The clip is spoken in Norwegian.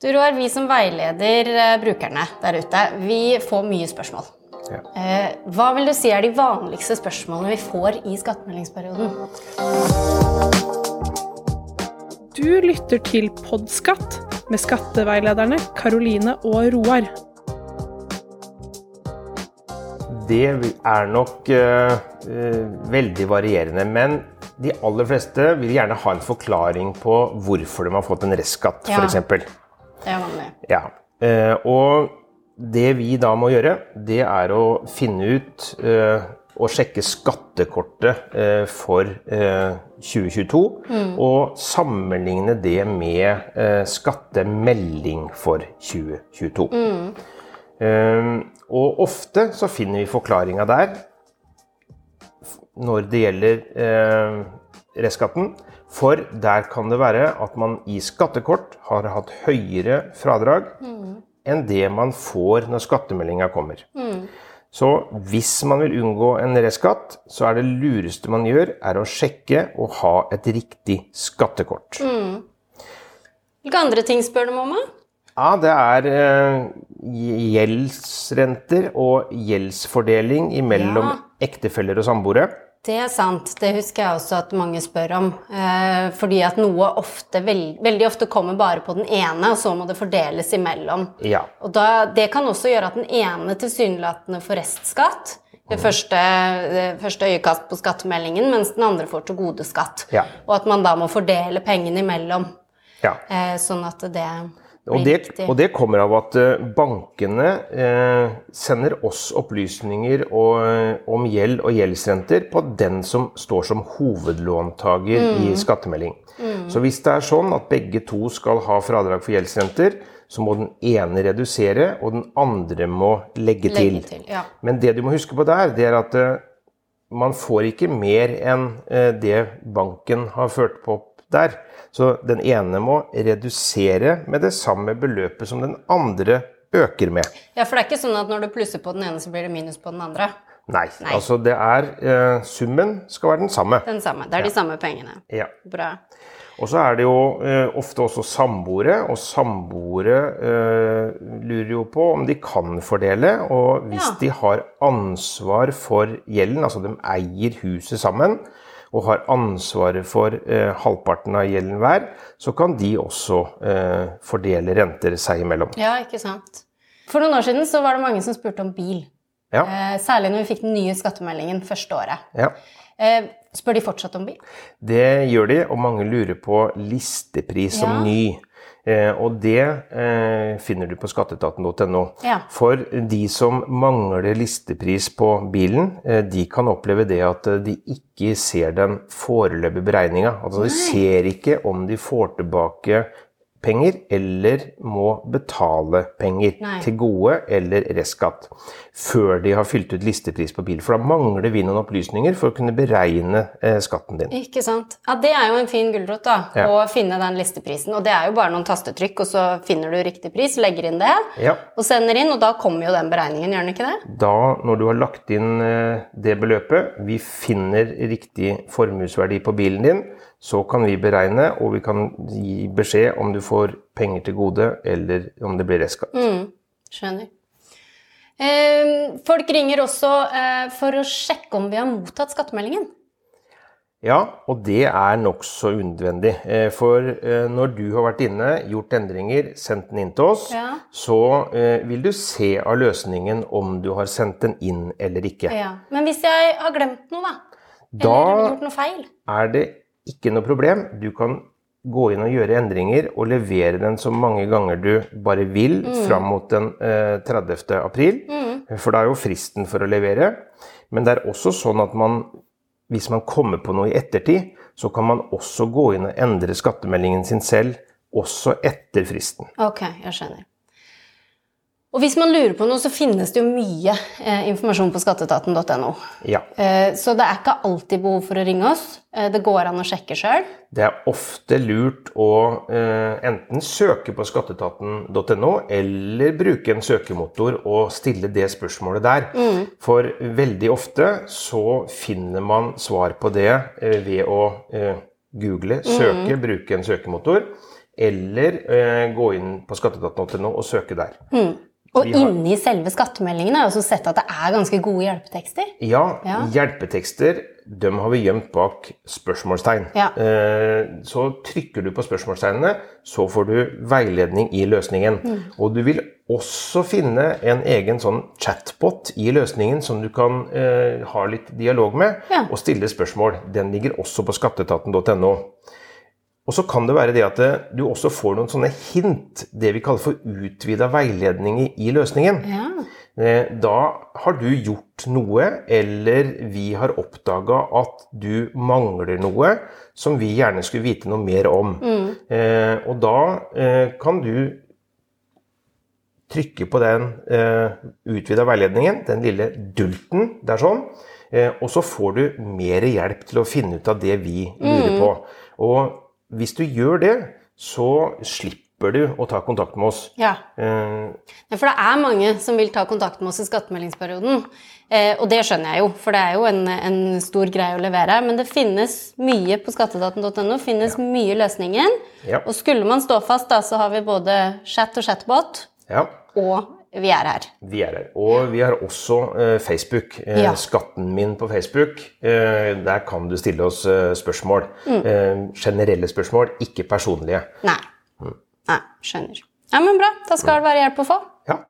Du Roar, vi som veileder eh, brukerne der ute, vi får mye spørsmål. Ja. Eh, hva vil du si er de vanligste spørsmålene vi får i skattemeldingsperioden? Du lytter til Podskatt med skatteveilederne Karoline og Roar. Det er nok uh, uh, veldig varierende, men de aller fleste vil gjerne ha en forklaring på hvorfor de har fått en restskatt, Ja. f.eks. Det er vanlig. Ja. Eh, og det vi da må gjøre, det er å finne ut eh, og sjekke skattekortet eh, for eh, 2022, og sammenligne det med eh, skattemelding for 2022. Eh, og ofte så finner vi forklaringa der når det gjelder eh, restskatten. For der kan det være at man i skattekort har hatt høyere fradrag enn det man får når skattemeldinga kommer. Så hvis man vil unngå en reskatt, så er det lureste man gjør, er å sjekke og ha et riktig skattekort. Hvilke andre ting spør du om? da? Ja, det er eh, gjeldsrenter og gjeldsfordeling mellom Ja. ektefeller og samboere. Det er sant. Det husker jeg også at mange spør om. Eh, fordi at noe ofte, veld, veldig ofte kommer bare på den ene, og så må det fordeles imellom. Ja. Og da, det kan også gjøre at den ene tilsynelatende får restskatt ved første, det første øyekast på skattemeldingen, mens den andre får til gode skatt. Ja. Og at man da må fordele pengene imellom, ja. eh, sånn at det Og det, og det kommer av at eh, bankene eh, sender oss opplysninger og, eh, om gjeld og gjeldsrenter på den som står som hovedlåntaker Mm. i skattemelding. Så hvis det er sånn at begge to skal ha fradrag for gjeldsrenter, så må den ene redusere, og den andre må legge til. Legge til, ja. Men det du må huske på der, det er at eh, man får ikke mer enn det banken har ført på der. Så den ene må redusere med det samme beløpet som den andre øker med. Ja, for det er ikke sånn at når du plusser på den ene, så blir det minus på den andre. Nei, Nei. altså det er eh, Summen skal være den samme. Den samme. Det er de samme pengene. Ja. Bra. Og så er det jo eh, ofte også samboere, og samboere eh, lurer jo på om de kan fordele. Og hvis Ja. de har ansvar for gjelden, altså de eier huset sammen, og har ansvaret for eh, halvparten av gjelden hver, så kan de også eh, fordele renter seg imellom. Ja, ikke sant. For noen år siden så var det mange som spurte om bil. Ja, Eh, særlig når vi fikk den nye skattemeldingen første året. ja. Eh, spør de fortsatt om bil? Det gjør de, og mange lurer på listepris som Ja. ny. Eh, og det eh, finner du på skatteetaten.no. Ja. For de som mangler listepris på bilen, eh, de kan oppleve det at eh, de ikke ser den foreløpige beregninga. Altså de ser ikke om de får tilbake penger eller må betale penger Nei. til gode eller restskatt før de har fylt ut listepris på bil. For da mangler vi noen opplysninger for å kunne beregne eh, skatten din. Ikke sant. Ja, det er jo en fin gulrot, da. Ja. Å finne den listeprisen. Og det er jo bare noen tastetrykk, og så finner du riktig pris, legger inn det, Ja. og sender inn, og da kommer jo den beregningen, gjør den ikke det? Da, når du har lagt inn eh, det beløpet, vi finner riktig formuesverdi på bilen din, så kan vi beregne, og vi kan gi beskjed om du får penger til gode, eller om det blir restskatt. Mm, skjønner. Eh, folk ringer også eh, for å sjekke om vi har mottatt skattemeldingen. Ja, og det er nokså unødvendig. Eh, For eh, når du har vært inne, gjort endringer, sendt den inn til oss, Ja. så eh, vil du se av løsningen om du har sendt den inn eller ikke. Ja. Men hvis jeg har glemt noe, da? Eller Da gjort noe feil? er det ikke noe problem. Du kan gå inn og gjøre endringer og levere den så mange ganger du bare vil fram mot den eh, 30. april. For da er jo fristen for å levere. Men det er også sånn at man, hvis man kommer på noe i ettertid, så kan man også gå inn og endre skattemeldingen sin selv, også etter fristen. Ok, jeg skjønner. Og hvis man lurer på noe, så finnes det jo mye eh, informasjon på skatteetaten.no. Ja. Eh, så det er ikke alltid behov for å ringe oss. Eh, det går an å sjekke sjøl. Det er ofte lurt å eh, enten søke på skatteetaten.no eller bruke en søkemotor og stille det spørsmålet der. For veldig ofte så finner man svar på det eh, ved å eh, google, søke, bruke en søkemotor. eller eh, gå inn på skatteetaten.no og søke der. Og har- inni selve skattemeldingen har jeg også sett at det er ganske gode hjelpetekster. Ja, Ja. hjelpetekster dem har vi gjemt bak spørsmålstegn. Ja. Eh, Så trykker du på spørsmålstegnene, så får du veiledning i løsningen. Mm. Og du vil også finne en egen sånn chatbot i løsningen som du kan eh, ha litt dialog med Ja. og stille spørsmål. Den ligger også på skatteetaten.no. Og så kan det være det at du også får noen sånne hint, det vi kaller for utvida veiledning i- løsningen. Ja. Eh, Da har du gjort noe, eller vi har oppdaga at du mangler noe som vi gjerne skulle vite noe mer om. Eh, og da eh, kan du trykke på den eh, utvida veiledningen, den lille dulten der sånn, eh, og så får du mer hjelp til å finne ut av det vi lurer på. Og hvis du gjør det, så slipper du å ta kontakt med oss. ja. Eh, For det er mange som vil ta kontakt med oss i skattemeldingsperioden. Eh, og det skjønner jeg jo, for det er jo en, en stor greie å levere. Men det finnes mye på skatteetaten.no, finnes mye løsninger. Ja. Og skulle man stå fast, da, så har vi både chat og chatbot, ja. og vi er her. Vi er her. Og vi har også eh, Facebook. Eh, Ja. Skatten min på Facebook. Eh, der kan du stille oss eh, spørsmål. Eh, generelle spørsmål, ikke personlige. Nei. Nei, skjønner. Ja, men bra. Da skal det være hjelp å få. Ja.